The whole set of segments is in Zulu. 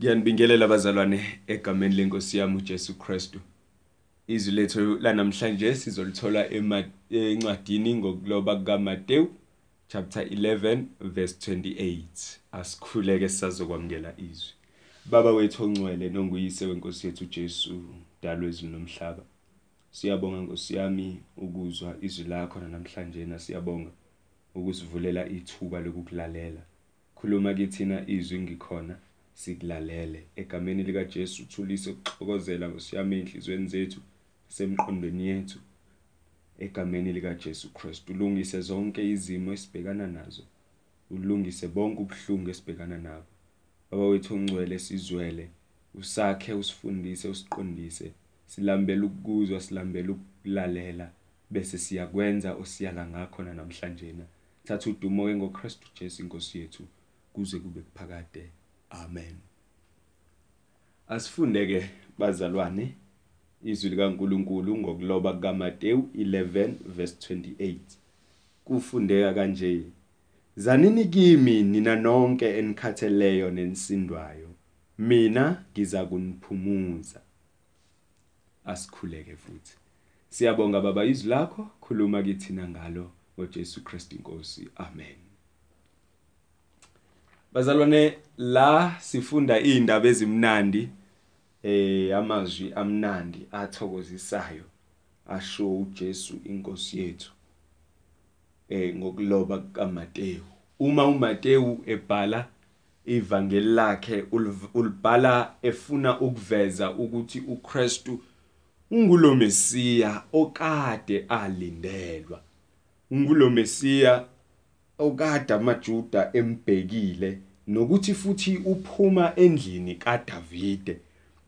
Ngiyanibingelela abazalwane egameni lenkosi yami uJesu Kristu. Izwi lethu lanamhlanje sizolithola encwadini ngokuloba kukaMateyu chapter 11 verse 28. Asikhuleke sisazokwamukela izwi. Baba wethu ongcwele nonguyise wenkosi yethu uJesu, dalo ezweni nomhlaba. Siyabonga Nkosi yami ukuzwa izwi lakho namhlanje na siyabonga ukusivulela ithuba lokukulalela. Khuluma kithina izwi ngikhona sikulalele egameni lika Jesu uthulise ukuxokozela ngosiyami enhlizweni zethu semqondweni yethu. Egameni lika Jesu Kristu ulungise zonke izimo esibhekana nazo. Ulungise bonke ubuhlungu esibhekana nabo. Baba wethu ongcwele sizwele. Usakhe usifundise usiqondise. Silambela ukuzwa silambela ukulalela bese siyakwenza osiyala ngakho namhlanje na. Thatha udumo ngoKristu Jesu inkosi yethu kuze kube kuphakade amen. Asifunde ke bazalwane izwi likaNkuluNkulu ngokuloba kukaMateyu 11 verse 28 kufundeka kanje Zanini kimi nina nonke enikhatheleyo nenisindwayo mina ngiza kuniphumuza. Asikhuleke futhi. Siyabonga baba izwi lakho. Khuluma kithina ngalo ngoJesu Kristu inkosi amen. Bazalwane la sifunda indaba ezimnandi eh amazwi amnandi athokozisayo asho uJesu inkosi yethu eh ngokuloba kaMateyu uma uMateyu ebhala ivangeli lakhe ulibhala efuna ukuveza ukuthi uKristu ungulo Mesiya okade alindelwa. Ungulo Mesiya okade amaJuda embhekile nokuthi futhi uphuma endlini kaDavide.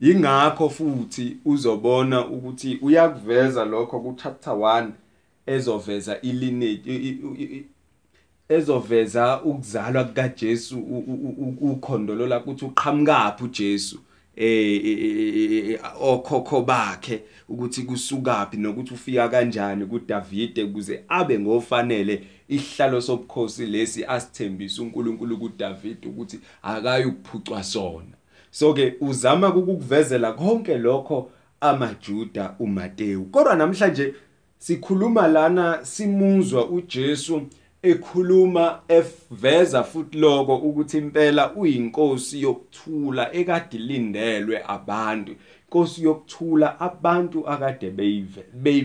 Ingakho futhi uzobona ukuthi uyakuveza lokho ku chapter 1 ezoveza ilineage ezoveza ukuzalwa kukaJesu ukhondolo lakho ukuthi uqhamukaphi uJesu. Eh okhokho bakhe ukuthi kusukapi nokuthi ufika kanjani kuDavide ukuze abe ngofanele isihlalo sobukhosi lesi asithembisa uNkulunkulu kuDavide ukuthi akayi ukuphucwa sona. So ke uzama ukukuvezela konke lokho amaJuda uMateyu. Kodwa namhlanje sikhuluma lana simuzwa uJesu ekhuluma eveza futhi lokho ukuthi impela uyinkosi yokuthula ekade lindelwe abantu. Inkosi yokuthula abantu akade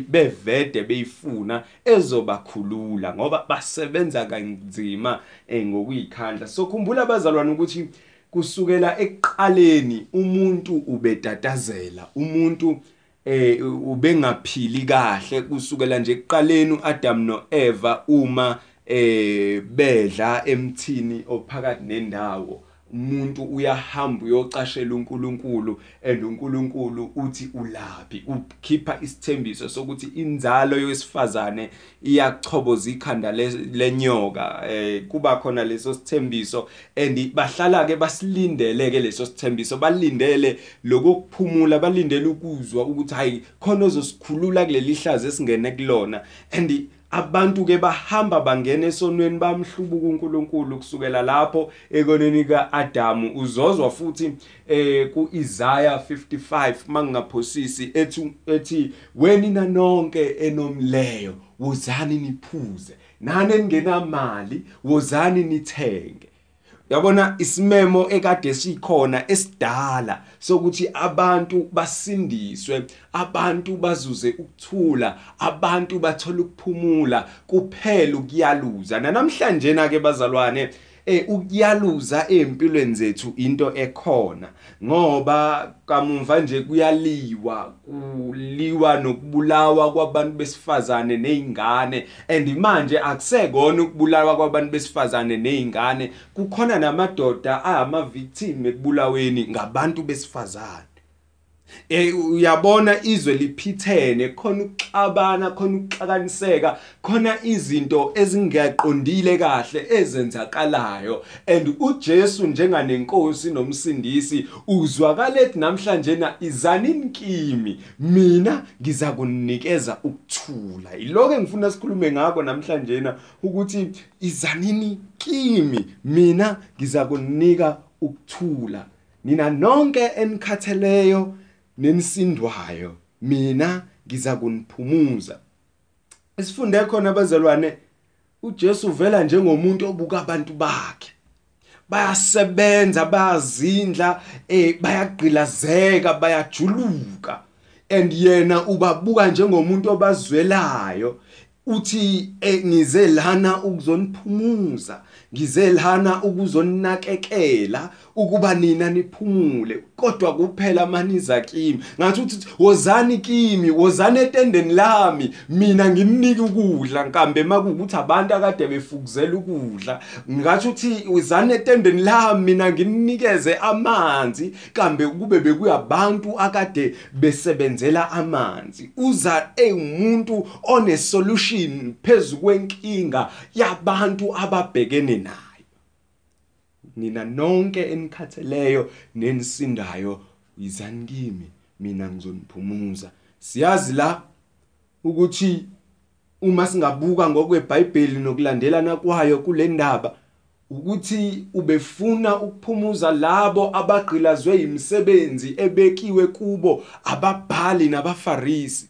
bevede beyifuna ezobakhulula ngoba basebenza kanzima ngokuyikhandla so khumbula abazalwane ukuthi kusukela ekuqaleni umuntu ubetatazela umuntu eh ubengaphili kahle. Kusukela nje ekuqaleni uAdam noEva uma eh bedla emthini ophakathi nendawo. Umuntu uyahamba uyocashela uNkulunkulu and uNkulunkulu uthi ulaphi. Ukhipha isithembiso sokuthi inzalo yowesifazane iyachoboza ikhanda lenyoka eh kuba khona leso sithembiso. And bahlala ke basilindele ke leso sithembiso balindele lokuphumula balindele ukuzwa ukuthi hayi khona ozosikhulula kuleli hlazo esingene kulona. And abantu ke bahamba bangena esonweni bamhlubuka uNkulunkulu kusukela lapho ekoneni kaAdamu. Uzozwa futhi eh kuIsaiah 55 mangingaphosisi ethi ethi wenina nonke enomleyo wozani niphuze. Nani engenamali wozani nithenge. Yabona isimemo ekade sikhona esidala sokuthi abantu basindiswe abantu bazuze ukuthula abantu bathola ukuphumula kuphela ukuyaluza. Namhlanje na ke bazalwane ukuyaluza empilweni zethu into ekhona ngoba kamuva nje kuyaliwa kuliwa nokubulawa kwabantu besifazane nezingane and manje akusekona ukubulawa kwabantu besifazane nezingane kukhona namadoda ayama victim ekubulaweni ngabantu besifazane. eh uyabona izwe liphithene khona ukuxabana khona ukuxakaniseka khona izinto ezingaqondile kahle ezenzakalayo. And uJesu njenganenkosi nomsindisi uzwakala ethi namhlanje na izanini kimi mina ngiza kunikeza ukuthula. Iloko engifuna sikhulume ngako namhlanje na ukuthi izanini kimi mina ngiza kunika ukuthula. Nina nonke enikhatheleyo nenisindwayo mina ngiza kuniphumuza. Isifunde khona abazalwane uJesu uvela njengomuntu obuka abantu bakhe. Bayasebenza bayazindla eh bayagqilazeka bayajuluka. And yena ubabuka njengomuntu obazwelayo. Uthi eh, ngize lana ukuzoniphumuza ngize lana ukuzonakekela ukuba nina niphumule kodwa kuphela maniza kimi ngathi uthi wozani kimi wozani etendeni lami. Mina ngimnike ukudla nkambe makuukuthi abantu akade befukuzela ukudla. Ngathi uthi wozani etendeni lami mina ngimnikeze amanzi. Kambe kube bekuyabantu akade besebenzela amanzi. Uza engumuntu one solution phezulu kwenkinga yabantu ababhekene nayo. Nina nonke enikhatheleyo nenisindayo. Yizani kimi mina ngizoniphumuza siyazi la ukuthi uma singabuka ngokweBhayibheli nokulandelana kwayo kule ndaba ukuthi ubefuna ukuphumuza labo abagqilazwe imisebenzi ebekiwe kubo ababhali nabafarisi.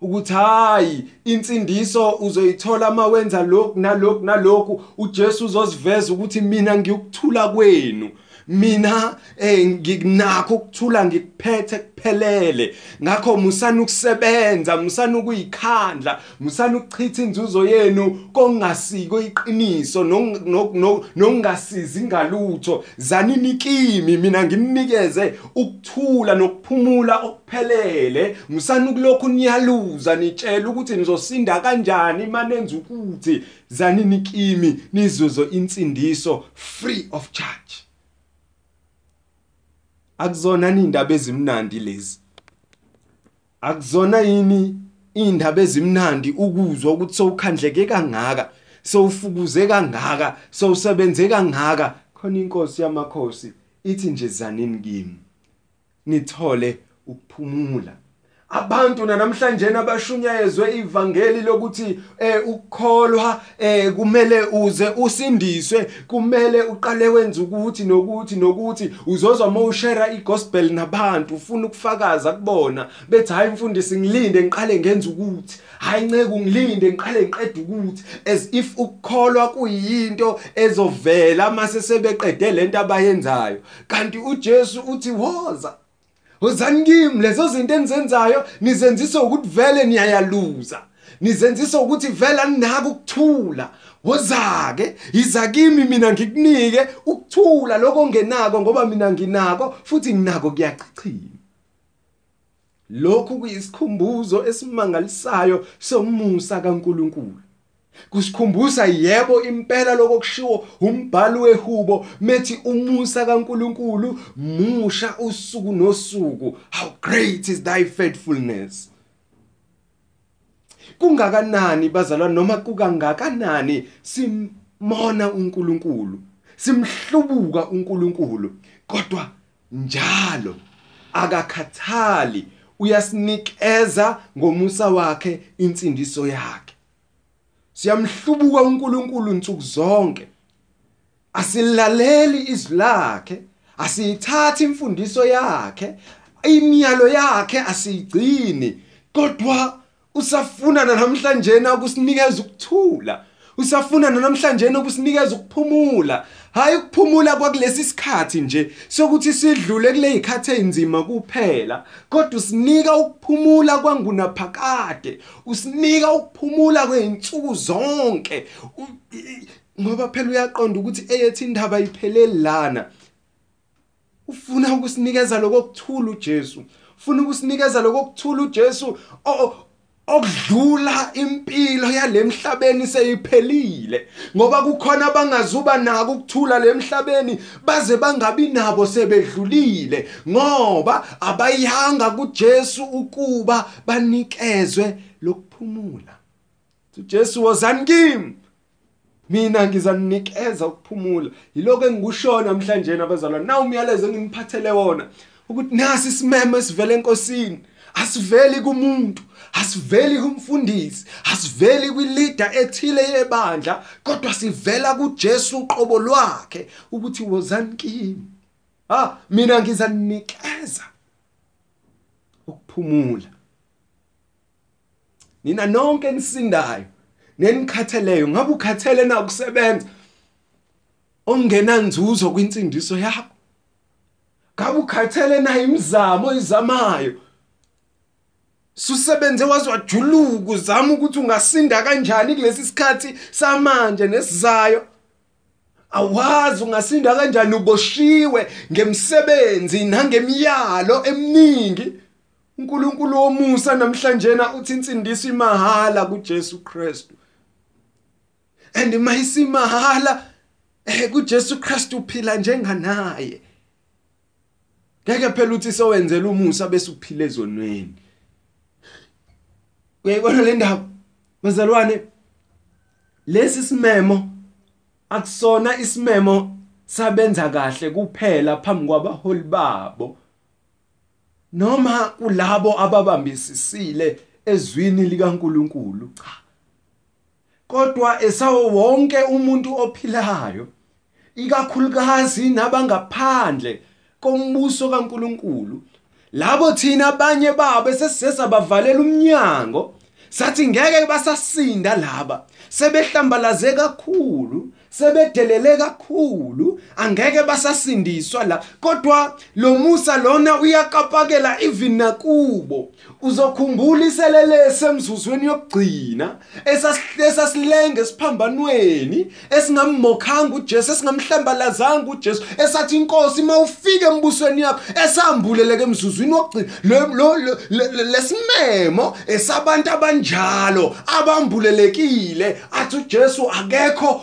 Ukuthi hayi insindiso uzoyithola mawenza lokhu nalokhu nalokhu. uJesu uzosiveza ukuthi mina ngiyukuthula kwenu. Mina eh ngikunakho ukuthula ngikuphethe kuphelele. Ngakho musana ukusebenza musana ukuyikhandla musana ukuchitha inzuzo yenu kongasiko iqiniso nokungasizi ngalutho. Zanini kimi mina ngimnikeze ukuthula nokuphumula okuphelele. Musana ukulokhu niyaluza nitshela ukuthi nizosinda kanjani manenza ukuthi. Zanini kimi nizuzo insindiso free of charge. Akuzona indaba ezimnandi lezi? Akuzona yini indaba ezimnandi ukuzwa ukuthi sowukhandleke kangaka sowufukuze kangaka sowusebenze kangaka? Khona inkosi yamakhosi ithi nje zanini kimi? Nithole ukuphumula. Abantu namhlanje abashunyayezwe ivangeli lokuthi eh ukukholwa eh kumele uze usindiswe kumele uqale wenza ukuthi nokuthi nokuthi uzozwa mawushare igospel nabantu ufuna ukufakaza kubona bethi hayi mfundisi ngilinde ngiqale ngenza ukuthi. Hayi nceke ngilinde ngiqale ngiqede ukuthi. As if ukukholwa kuyinto ezovela mase sebeqede lento abayenzayo. Kanti uJesu uthi woza. Wozani kimi lezo zinto enizenzayo nizenzisa ukuthi vele niyayaluza. Nizenzisa ukuthi vele aninako ukuthula. Wozake iza kimi mina ngikunika ukuthula lokho ongenako ngoba mina nginako futhi nginako kuyachichima. Lokhu kuyisikhumbuzo esimangalisayo somusa kaNkuluNkulu. Kusikhumbuza yebo impela lokushiwo umbhalo wehubo methi umusa kaNkuluNkulu musha usuku nosuku. How great is thy faithfulness? Kungakanani bazalwa noma kukangakanani simona uNkulunkulu simhlubuka uNkulunkulu kodwa njalo akakhathali uyasinikeza ngomusa wakhe insindiso yakhe. Siyamhlubuka uNkulunkulu insuku zonke. Asilaleli izwi lakhe asiyithathi imfundiso yakhe imiyalo yakhe asiyigcini kodwa usafuna namhlanje ukusinikeza ukuthula? Usafuna namhlanje ukusinikeza ukuphumula? Hayi ukuphumula kwakulesi sikhathi nje sokuthi sidlule kule izikhathi ezinzima kuphela kodwa usinika ukuphumula kwangunaphakade usinika ukuphumula kweinsuku zonke. Ngoba phela uyaqonda ukuthi eyethi indaba ipheleli lana. Ufuna ukusinikeza lokuthula uJesu ufuna ukusinikeza lokuthula uJesu. Okudlula impilo yalemhlabeni seyiphelile ngoba kukhona abangazuba nako ukuthula lemhlabeni baze bangabi nabo sebedlulile ngoba abayihanga kuJesu ukuba banikezwe lokuphumula. uJesu wozani kimi? Mina ngizaninikeza ukuphumula. Yiloko engikushona namhlanje nabazalwane. Na umyalezo engiphathele wona. Ukuthi nasi isimeme sivele enkosini asiveli kumuntu asiveli kumfundisi asiveli kwileader ethile yebandla kodwa sivela kuJesu uqobo lwakhe ukuthi wozani kimi. Ha mina ngizaninikeza ukuphumula. Nina nonke nisindayo nenikhatheleyo ngabe ukhathele na ukusebenza? Ongenanzuzo kwinsindiso yakho? Ngabe ukhathele na imizamo izamayo susebenze wazwajuluka uzama ukuthi ungasinda kanjani kulesi sikhathi samanje nesizayo? Awazi ungasinda kanjani uboshiwe ngemsebenzi nangemiyalo eminingi. uNkulunkulu womusa namhlanje na uthi insindiso imahala kuJesu Kristu. And mayisimahala eh kuJesu Kristu uphila njenganaye. Ngeke phela uthi sowenzela umusa bese uphile ezonweni. Uyayibona le ndaba? Bazalwane lesi simemo akusona isimemo sabenza kahle kuphela phambi kwabaholi babo. Noma kulabo ababambisisile ezwini likaNkuluNkulu cha. Kodwa esawo wonke umuntu ophilayo ikakhulukazi nabangaphandle kombuso kaNkuluNkulu. Labo thina abanye babo sesisabavalela umnyango sathi ngeke basasinda laba sebehlambalaze kakhulu. Sebedelele kakhulu angeke basasindiswa la. Kodwa lo Musa lona uyakapakela even nakubo. Uzokhumbula iselelese emzuzweni yokugcina esasilenge siphambanweni esingammokhanga uJesu esingamhlambalazanga uJesu esathi inkosi mawufike embusweni yakho esambuleleke emzuzwini wokugcina lo lesimemo esabantu abanjalo abambulelekile athi uJesu akekho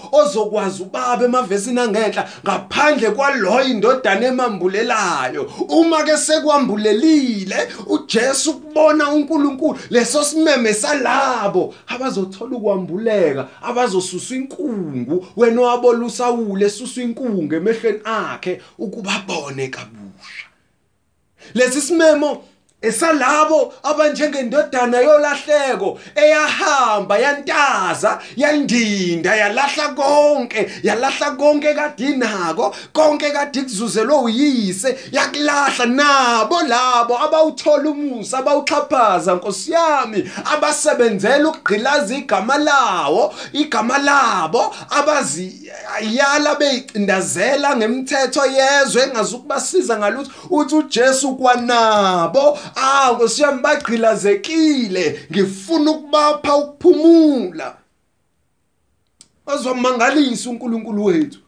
ozokwazi ubaba emavesini angenhla ngaphandle kwaloyo indodana emambulelayo. Uma ke sekwambulelile uJesu kubona uNkulunkulu leso simeme salabo abazothola ukwambuleka abazosusa inkungu. Wena wabolusawule esusa inkungu emehlweni akhe ukubabone kabusha. Lesi simemo esalabo abanjengendodana yolahleko eyahamba yantaza yandinda yalahla konke yalahla konke kadinako konke kade kuzuzelwe uyise yakulahla nabo labo abawuthola umusa abawuxhaphaza Nkosi yami abasebenzela ukugqilaza igama lawo igama labo abaziyala beyicindazela ngemithetho yezwe engazukubasiza ngalutho uthi uJesu kwanabo ah Nkosi yami bagqilazekile. Ngifuna ukubapha ukuphumula. Azomangalisa uNkulunkulu wethu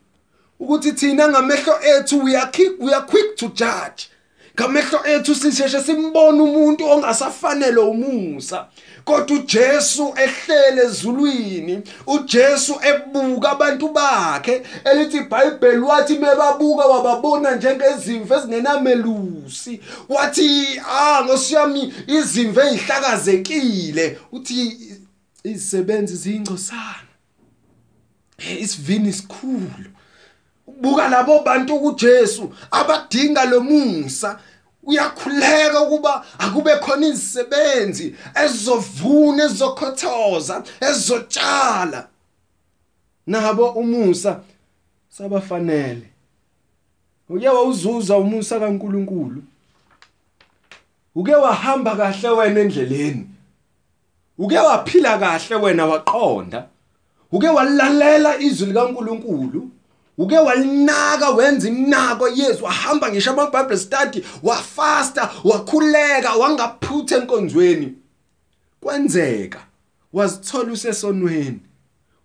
ukuthi thina ngamehlo ethu we are quick we are quick to judge. Ngamehlo ethu sisheshe simbona umuntu ongasafanele umusa. Kodwa uJesu ehlele ezulwini uJesu ebuka abantu bakhe elithi iBhayibheli wathi mebabuka wababona njengezimvu ezingenamelusi. Wathi ah ngosiyami izimvu ezihlakazekile. Uthi izisebenzi zingcosana isivini isikhulu buka labo bantu kuJesu abadinga lo musa. Uyakhuleka ukuba akube khona izisebenzi ezizovuna ezizokhothoza ezizotshala nabo umusa sabafanele. Uke wawuzuza umusa kaNkuluNkulu. Uke wahamba kahle wena endleleni. Uke waphila kahle wena waqonda. Uke walalela izwi likaNkuluNkulu. Uke walinaka wenza inako yesu wahamba ngisho ama Bible study wafasta wakhuleka wangaphutha enkonzweni. Kwenzeka wazithola usesonweni.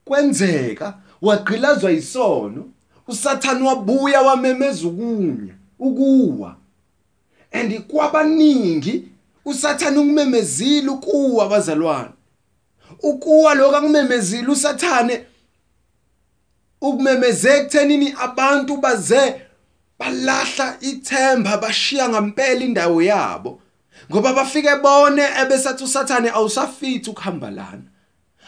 Kwenzeka wagqilazwa isono usathani wabuya wamemeza ukunya ukuwa. And kwabaningi usathani ukumemezile ukuwa bazalwane. Ukuwa lokho akumemezile usathane ukumemezeka ekuthenini abantu baze balahla ithemba bashiya ngempela indawo yabo. Ngoba bafike bone ebesathi usathane awusafithi ukuhamba lana.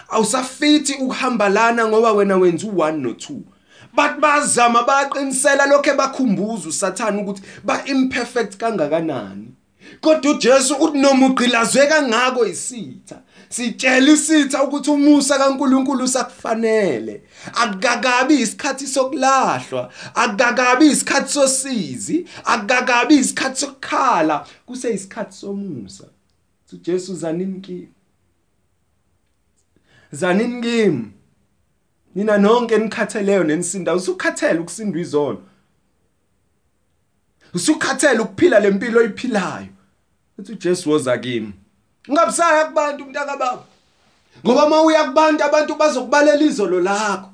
Awusafithi ukuhamba lana ngoba wena wenza u1 no2 bathi bazama baqinisela lokho bakhumbuza usathane ukuthi ba imperfect kangakanani. Kodwa uJesu uthi noma ugqilazwe kangako isitha. Sitshela isitha ukuthi umusa kaNkuluNkulu sakufanele akukakabi isikhathi sokulahlwa akukakabi isikhathi sosizi akukakabi isikhathi sokukhala kuseyisikhathi somusa. uJesu zanini kimi? Zanini kimi? Nina nonke nikhatheleyo nenisinda usukhathele ukusindwa izono usukhathele ukuphila lempilo oyiphilayo. Uthi uJesu woza kimi. Ungabusaya kubantu mntaka baba ngoba mawuya kubantu abantu bazokubalela izolo lakho.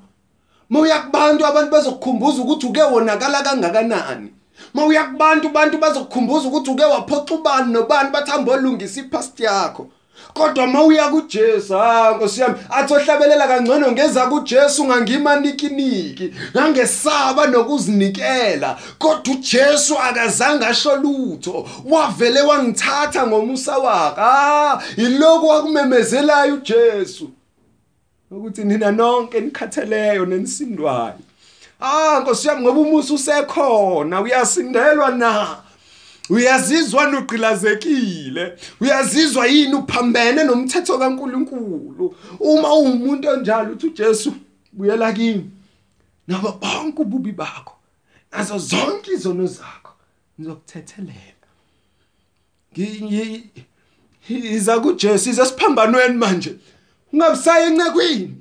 Mawuya kubantu abantu bazokukhumbuza ukuthi uke wonakala kangakanani. Mawuya kubantu abantu bazokukhumbuza ukuthi uke waphoxa ubani nobani bathamba olungisa ipast yakho. Kodwa mawuya kuJesu ha Nkosi yami athi ohlabelela kangcono ngeza kuJesu ngangimanikiniki ngangesaba nokuzinikela. Kodwa uJesu akazange asho lutho wavele wangithatha ngomusa wakhe. Ah iloko wakumemezelayo uJesu. Ukuthi nina nonke nikhatheleyo nenisindwayo. Ah Nkosi yami ngoba umusa usekhona uyasindelwa na? Uyazizwa nogqilazekile uyazizwa yini uphambene nomthetho kaNkuluNkulu? Uma uwumuntu onjalo uthi uJesu buyela kimi nabo bonke ububi bakho nazo zonke izono zakho ngizokuthethelela iza kuJesu iza siphambanweni manje. Ungabusaya encekwini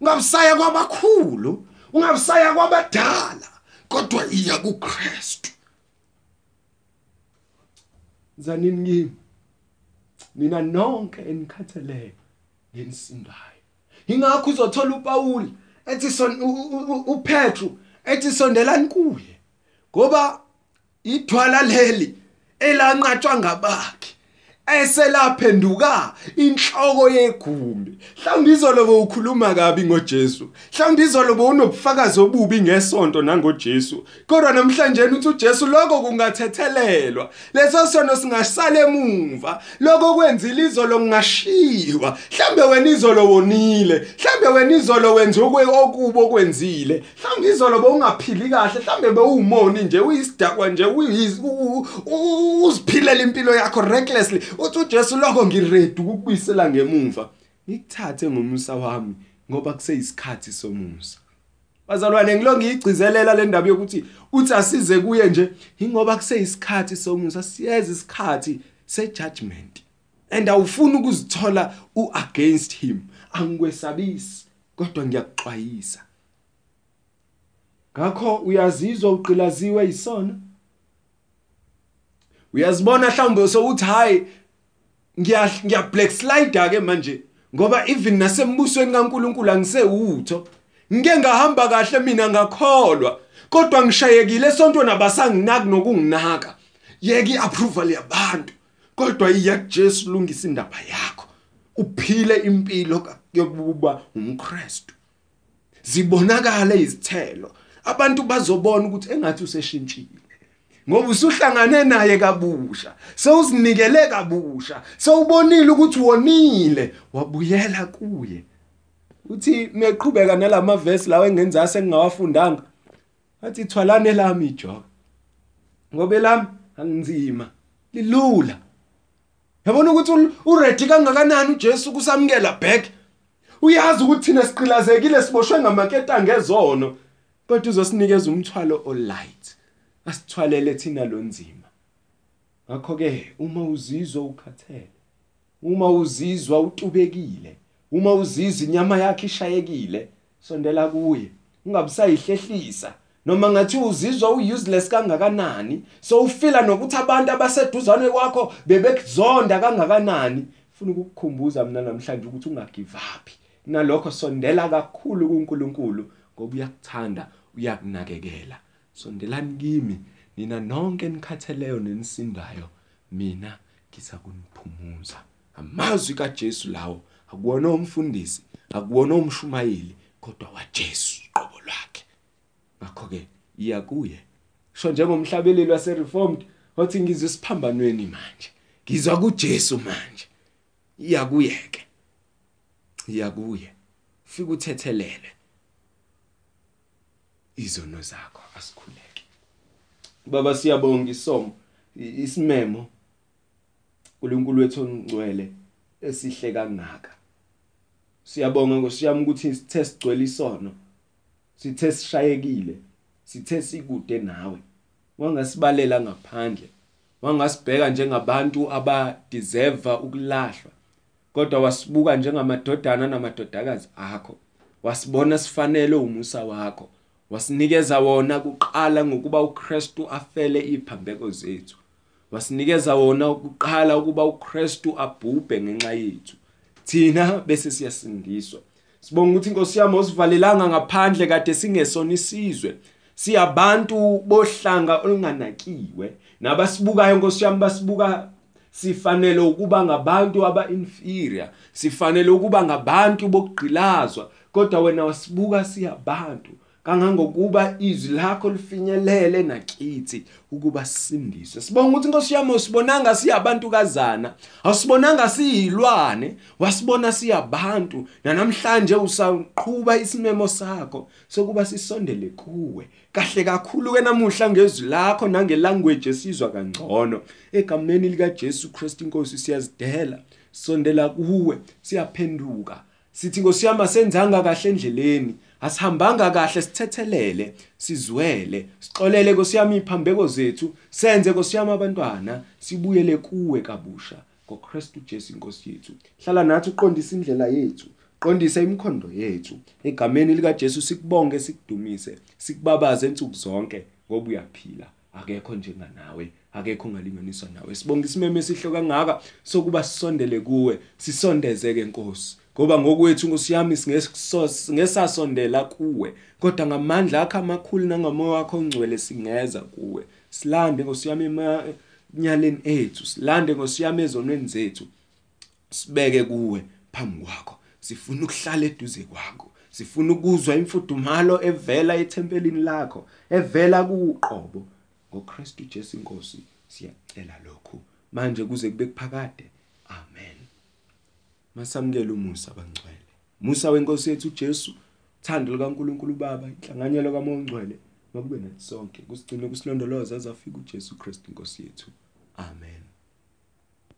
ungabusaya kwabakhulu ungabusaya kwabadala kodwa iya kuKristu. Zanini kimi mina nonke enikhatheleyo nenisindayo ingakho uzothola uPaul ethi son uPetru ethi sondelani kuye ngoba ithwala leli elanqatshwa ngabakhe. Eselaphenduka inhloko yegumbi mhlawumbe izolo bowukhuluma kabi ngoJesu. Mhlawumbe izolo bowunobufakazi obubi ngesonto nangoJesu. Kodwa namhlanje uthi uJesu lokho kungathethelelwa leso sono singasala emuva. Lokho kwenzile izolo kungashiwa. Mhlawumbe wena izolo wonile. Mhlawumbe wena izolo wenza okubo okwenzile. Mhlawumbe izolo bowungaphili kahle. Mhlawumbe bewumoni nje uyisidakwa nje uziphilela impilo yakho recklessly. Uthi uJesu lokho ngiready ukukubuyisela ngemuva. Ngikuthathe ngomusa wami ngoba kuseyisikhathi somusa. Bazalwane ngilo ngiyigcizelela le ndaba yokuthi uthi asize kuye nje ingoba kuseyisikhathi somusa siyeza isikhathi sejudgment. And awufuni ukuzithola uagainst him angikwesabisi kodwa ngiyakuxwayisa. Ngakho uyazizwa uqilaziwe isona uyazibona mhlawumbe sowuthi hayi ngiya black slider ke manje? Ngoba even nasembusweni kaNkuluNkulu angisewutho. Ngike ngahamba kahle mina ngakholwa. Kodwa ngishayekile esonto nabasanginaki nokunginaka. Yeke iapproval yabantu. Kodwa iya kuJesu lungisa indaba yakho. Uphile impilo yokuba umKristu. Zibonakala izithelo. Abantu bazobona ukuthi engathi useshintshile. Ngoba usuhlangane naye kabusha sewuzinikele kabusha sewubonile ukuthi wonile wabuyela kuye. Uthi meqhubeka nalamavesi lawo engenzasi engingawafundanga athi thwalane lami ijoka ngoba lami anginzima lilula. Yabona ukuthi uready kangakanani uJesu kusamkela back? Uyazi ukuthi thina siqilazekile siboshwe ngamaketa ngezono kodwa uzosinikeza umthwalo olight. Asithwalele thina lonzima ngakho ke uma uzizwa ukhathele uma uzizwa utubekile uma uzizwa inyama yakhe ishayekile sondela kuye ungabusayihlehlisa noma ngathi uzizwa uuseless kangakanani so ufila nokuthi abantu abaseduzane kwakho bebekuzonda kangakanani. Ufuna ukukukhumbuza mina namhlanje ukuthi ungagive up nalokho sondela kakhulu kuNkulunkulu ngoba uyakuthanda uyakunakekela. Sondelani kimi nina nonke nikhatheleyo nenisindayo. Mina ngisakuniphumuza amazwi kaJesu lawo akuwona umfundisi akuwona umshumayeli kodwa waJesu qobo lwakhe. Ngakho ke iya kuye. Sho njengomhlabeleli wasereformed wathi ngizwe siphambanweni manje ngizwa kuJesu manje. Iya kuyeke. Iya kuye. Fika uthethelele izono zakho. Asikhuleke. Baba siyabonga isomo isimemo. uNkulunkulu wethu ongcwele esihle kangaka. Siyabonga ngosiyami ukuthi sithe sigcwele isono sithe sishayekile sithe sikude nawe. Wangasibalela ngaphandle wangasibheka njengabantu abadeserve ukulahlwa kodwa wasibuka njengamadodana namadodakazi akho. Wasibona sifanele umusa wakho. Wasinikeza wona kuqala ngokuba uKristu afele iphambeko zethu. Wasinikeza wona ukuqala ukuba uKristu abhubhe ngenxa yethu. Thina bese siyasindiswa. Sibonga ukuthi inkosi yami osivalelanga ngaphandle kade singesona isizwe. Siyabantu bohlanga olunganakiwe nabasibukayo inkosi yami basibuka sifanele ukuba ngabantu aba-inferior. Sifanele ukuba ngabantu bokugqilazwa. Kodwa wena wasibuka siyabantu. Kangangokuba izwi lakho lifinyelele nakithi ukuba sisindiswe. Sibonga ukuthi inkosi yami usibonanga siyabantukazana awusibonanga siyilwane wasibona siyabantu namhlanje usaqhubha isimemo sakho sokuba sisondele kuwe. Kahle kakhulu ke namuhla ngezwi lakho nangelanguage esizwa kangcono. Egameni lika Jesu Christ inkosi siyazidela sondela kuwe siyaphenduka. Sithi ngosiyama senzanga kahle endleleni. Asihambanga kahle sithethelele sizwele sixolele nkosiyami iphambeko zethu senze nkosiyami abantwana sibuyele kuwe kabusha ngoKristu Jesu inkosi yethu. Hlala nathi uqondisa indlela yethu qondisa imikhondo yethu. Egameni lika Jesu sikubonge sikudumise sikubabaze insuku zonke ngoba uyaphila. Akekho njenganawe akekho ongalinganiswa nawe. Sibonga isimeme esihle kangaka sokuba sisondele kuwe sisondezeke Nkosi. Ngoba ngokwethu ngosiyami singesasondela kuwe. Kodwa ngamandla akho amakhulu nangamoya wakho ongcwele singeza kuwe. Silande ngosiyami emanyaleni ethu silande ngosiyami ezonweni zethu. Sibeke kuwe phambi kwakho. Sifuna ukuhlala eduze kwakho. Sifuna ukuzwa imfudumalo evela ethempelini lakho evela kuqobo ngoKristu Jesu inkosi siyacela lokhu. Manje kuze kube kuphakade. Amen. Masamukele umusa bangcwele musa wenkosi yethu uJesu thando likaNkuluNkulu Baba inhlanganyelo kaMoya oNgcwele makube nathi sonke kusigcine kusilondoloza azafika uJesu Kristu inkosi yethu. Amen.